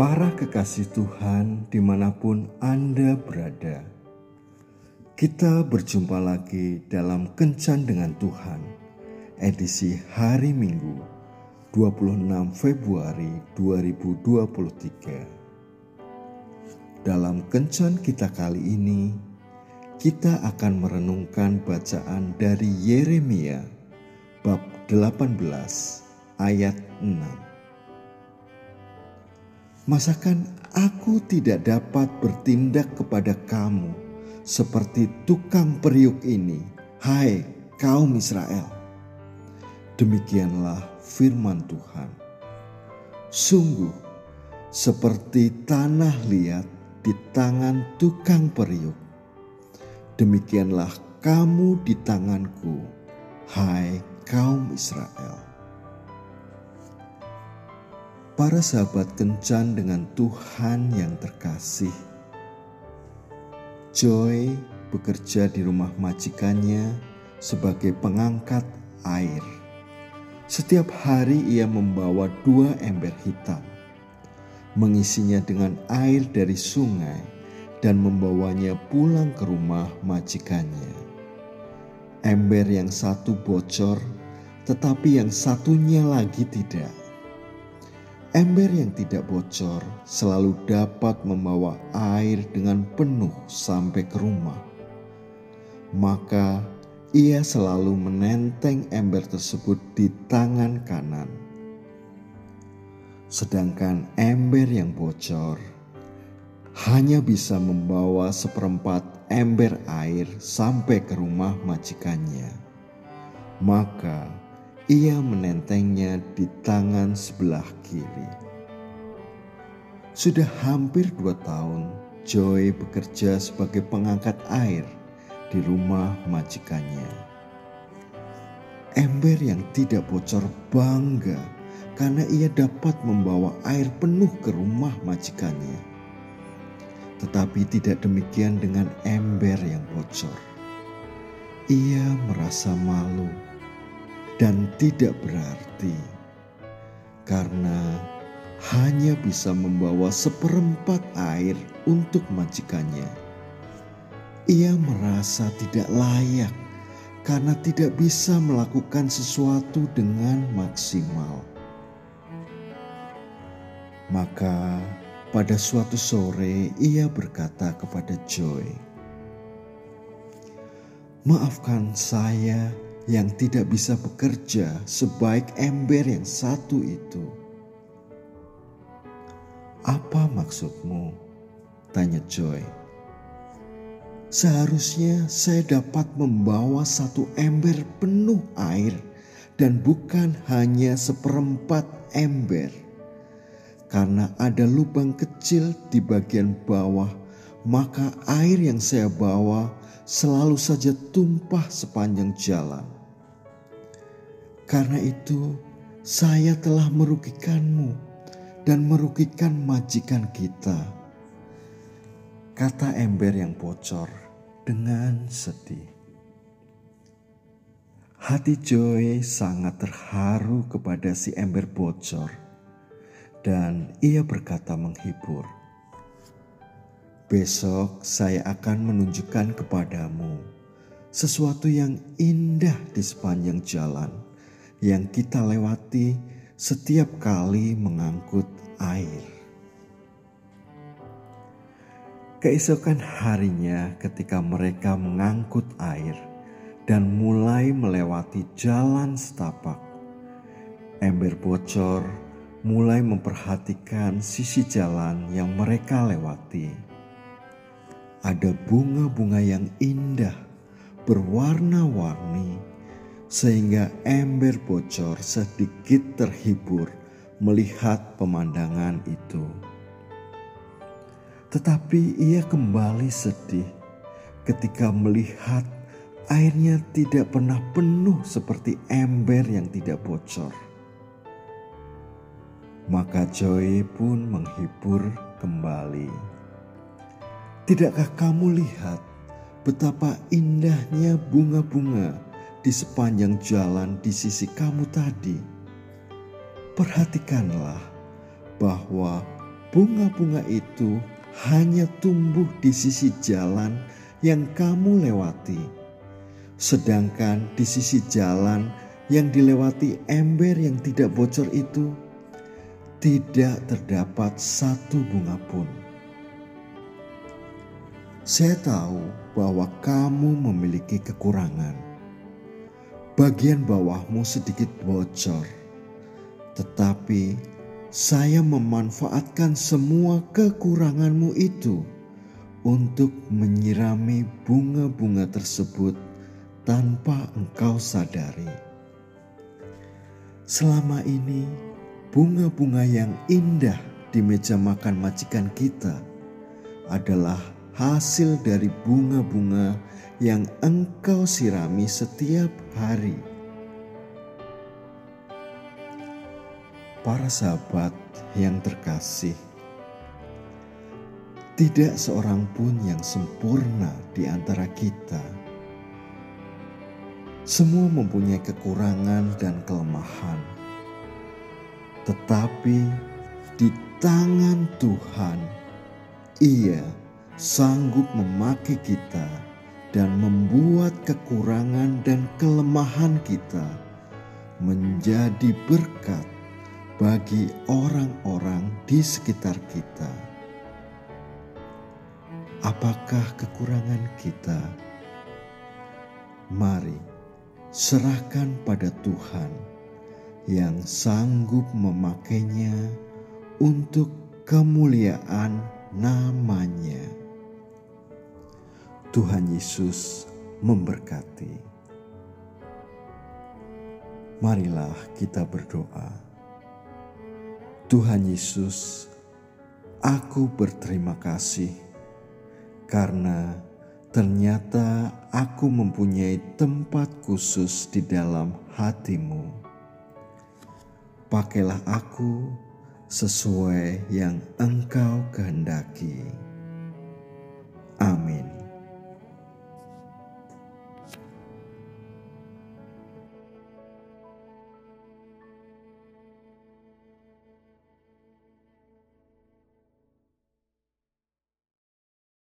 Para kekasih Tuhan di mana pun Anda berada, kita berjumpa lagi dalam Kencan dengan Tuhan, edisi hari Minggu 26 Februari 2023. Dalam Kencan kita kali ini, kita akan merenungkan bacaan dari Yeremia bab 18 ayat 6. Masakan aku tidak dapat bertindak kepada kamu seperti tukang periuk ini, hai kaum Israel. Demikianlah firman Tuhan. Sungguh, seperti tanah liat di tangan tukang periuk, demikianlah kamu di tanganku, hai kaum Israel. Para sahabat kencan dengan Tuhan yang terkasih. Joy bekerja di rumah majikannya sebagai pengangkat air. Setiap hari ia membawa dua ember hitam, mengisinya dengan air dari sungai dan membawanya pulang ke rumah majikannya. Ember yang satu bocor, tetapi yang satunya lagi tidak Ember yang tidak bocor selalu dapat membawa air dengan penuh sampai ke rumah. Maka ia selalu menenteng ember tersebut di tangan kanan. Sedangkan ember yang bocor hanya bisa membawa seperempat ember air sampai ke rumah majikannya. Maka ia menentengnya di tangan sebelah kiri. Sudah hampir dua tahun, Joy bekerja sebagai pengangkat air di rumah majikannya. Ember yang tidak bocor bangga karena ia dapat membawa air penuh ke rumah majikannya. Tetapi tidak demikian dengan ember yang bocor. Ia merasa malu dan tidak berarti karena hanya bisa membawa seperempat air untuk majikannya. Ia merasa tidak layak karena tidak bisa melakukan sesuatu dengan maksimal. Maka pada suatu sore ia berkata kepada Joy, "Maafkan saya yang tidak bisa bekerja sebaik ember yang satu itu. Apa maksudmu? Tanya Joy. Seharusnya saya dapat membawa satu ember penuh air dan bukan hanya seperempat ember. Karena ada lubang kecil di bagian bawah, maka air yang saya bawa selalu saja tumpah sepanjang jalan. Karena itu, saya telah merugikanmu dan merugikan majikan kita. Kata ember yang bocor dengan sedih. Hati Joy sangat terharu kepada si ember bocor dan ia berkata menghibur. Besok saya akan menunjukkan kepadamu sesuatu yang indah di sepanjang jalan yang kita lewati setiap kali mengangkut air. Keesokan harinya, ketika mereka mengangkut air dan mulai melewati jalan setapak, ember bocor mulai memperhatikan sisi jalan yang mereka lewati. Ada bunga-bunga yang indah, berwarna-warni sehingga ember bocor sedikit terhibur melihat pemandangan itu. Tetapi ia kembali sedih ketika melihat airnya tidak pernah penuh seperti ember yang tidak bocor. Maka Joy pun menghibur kembali. Tidakkah kamu lihat betapa indahnya bunga-bunga di sepanjang jalan di sisi kamu tadi, perhatikanlah bahwa bunga-bunga itu hanya tumbuh di sisi jalan yang kamu lewati, sedangkan di sisi jalan yang dilewati ember yang tidak bocor itu tidak terdapat satu bunga pun. Saya tahu bahwa kamu memiliki kekurangan. Bagian bawahmu sedikit bocor, tetapi saya memanfaatkan semua kekuranganmu itu untuk menyirami bunga-bunga tersebut tanpa engkau sadari. Selama ini, bunga-bunga yang indah di meja makan majikan kita adalah hasil dari bunga-bunga yang engkau sirami setiap hari. Para sahabat yang terkasih, tidak seorang pun yang sempurna di antara kita. Semua mempunyai kekurangan dan kelemahan, tetapi di tangan Tuhan, Ia sanggup memakai kita dan membuat kekurangan dan kelemahan kita menjadi berkat bagi orang-orang di sekitar kita. Apakah kekurangan kita? Mari serahkan pada Tuhan yang sanggup memakainya untuk kemuliaan namanya. Tuhan Yesus memberkati. Marilah kita berdoa. Tuhan Yesus, aku berterima kasih karena ternyata aku mempunyai tempat khusus di dalam hatimu. Pakailah aku sesuai yang engkau kehendaki.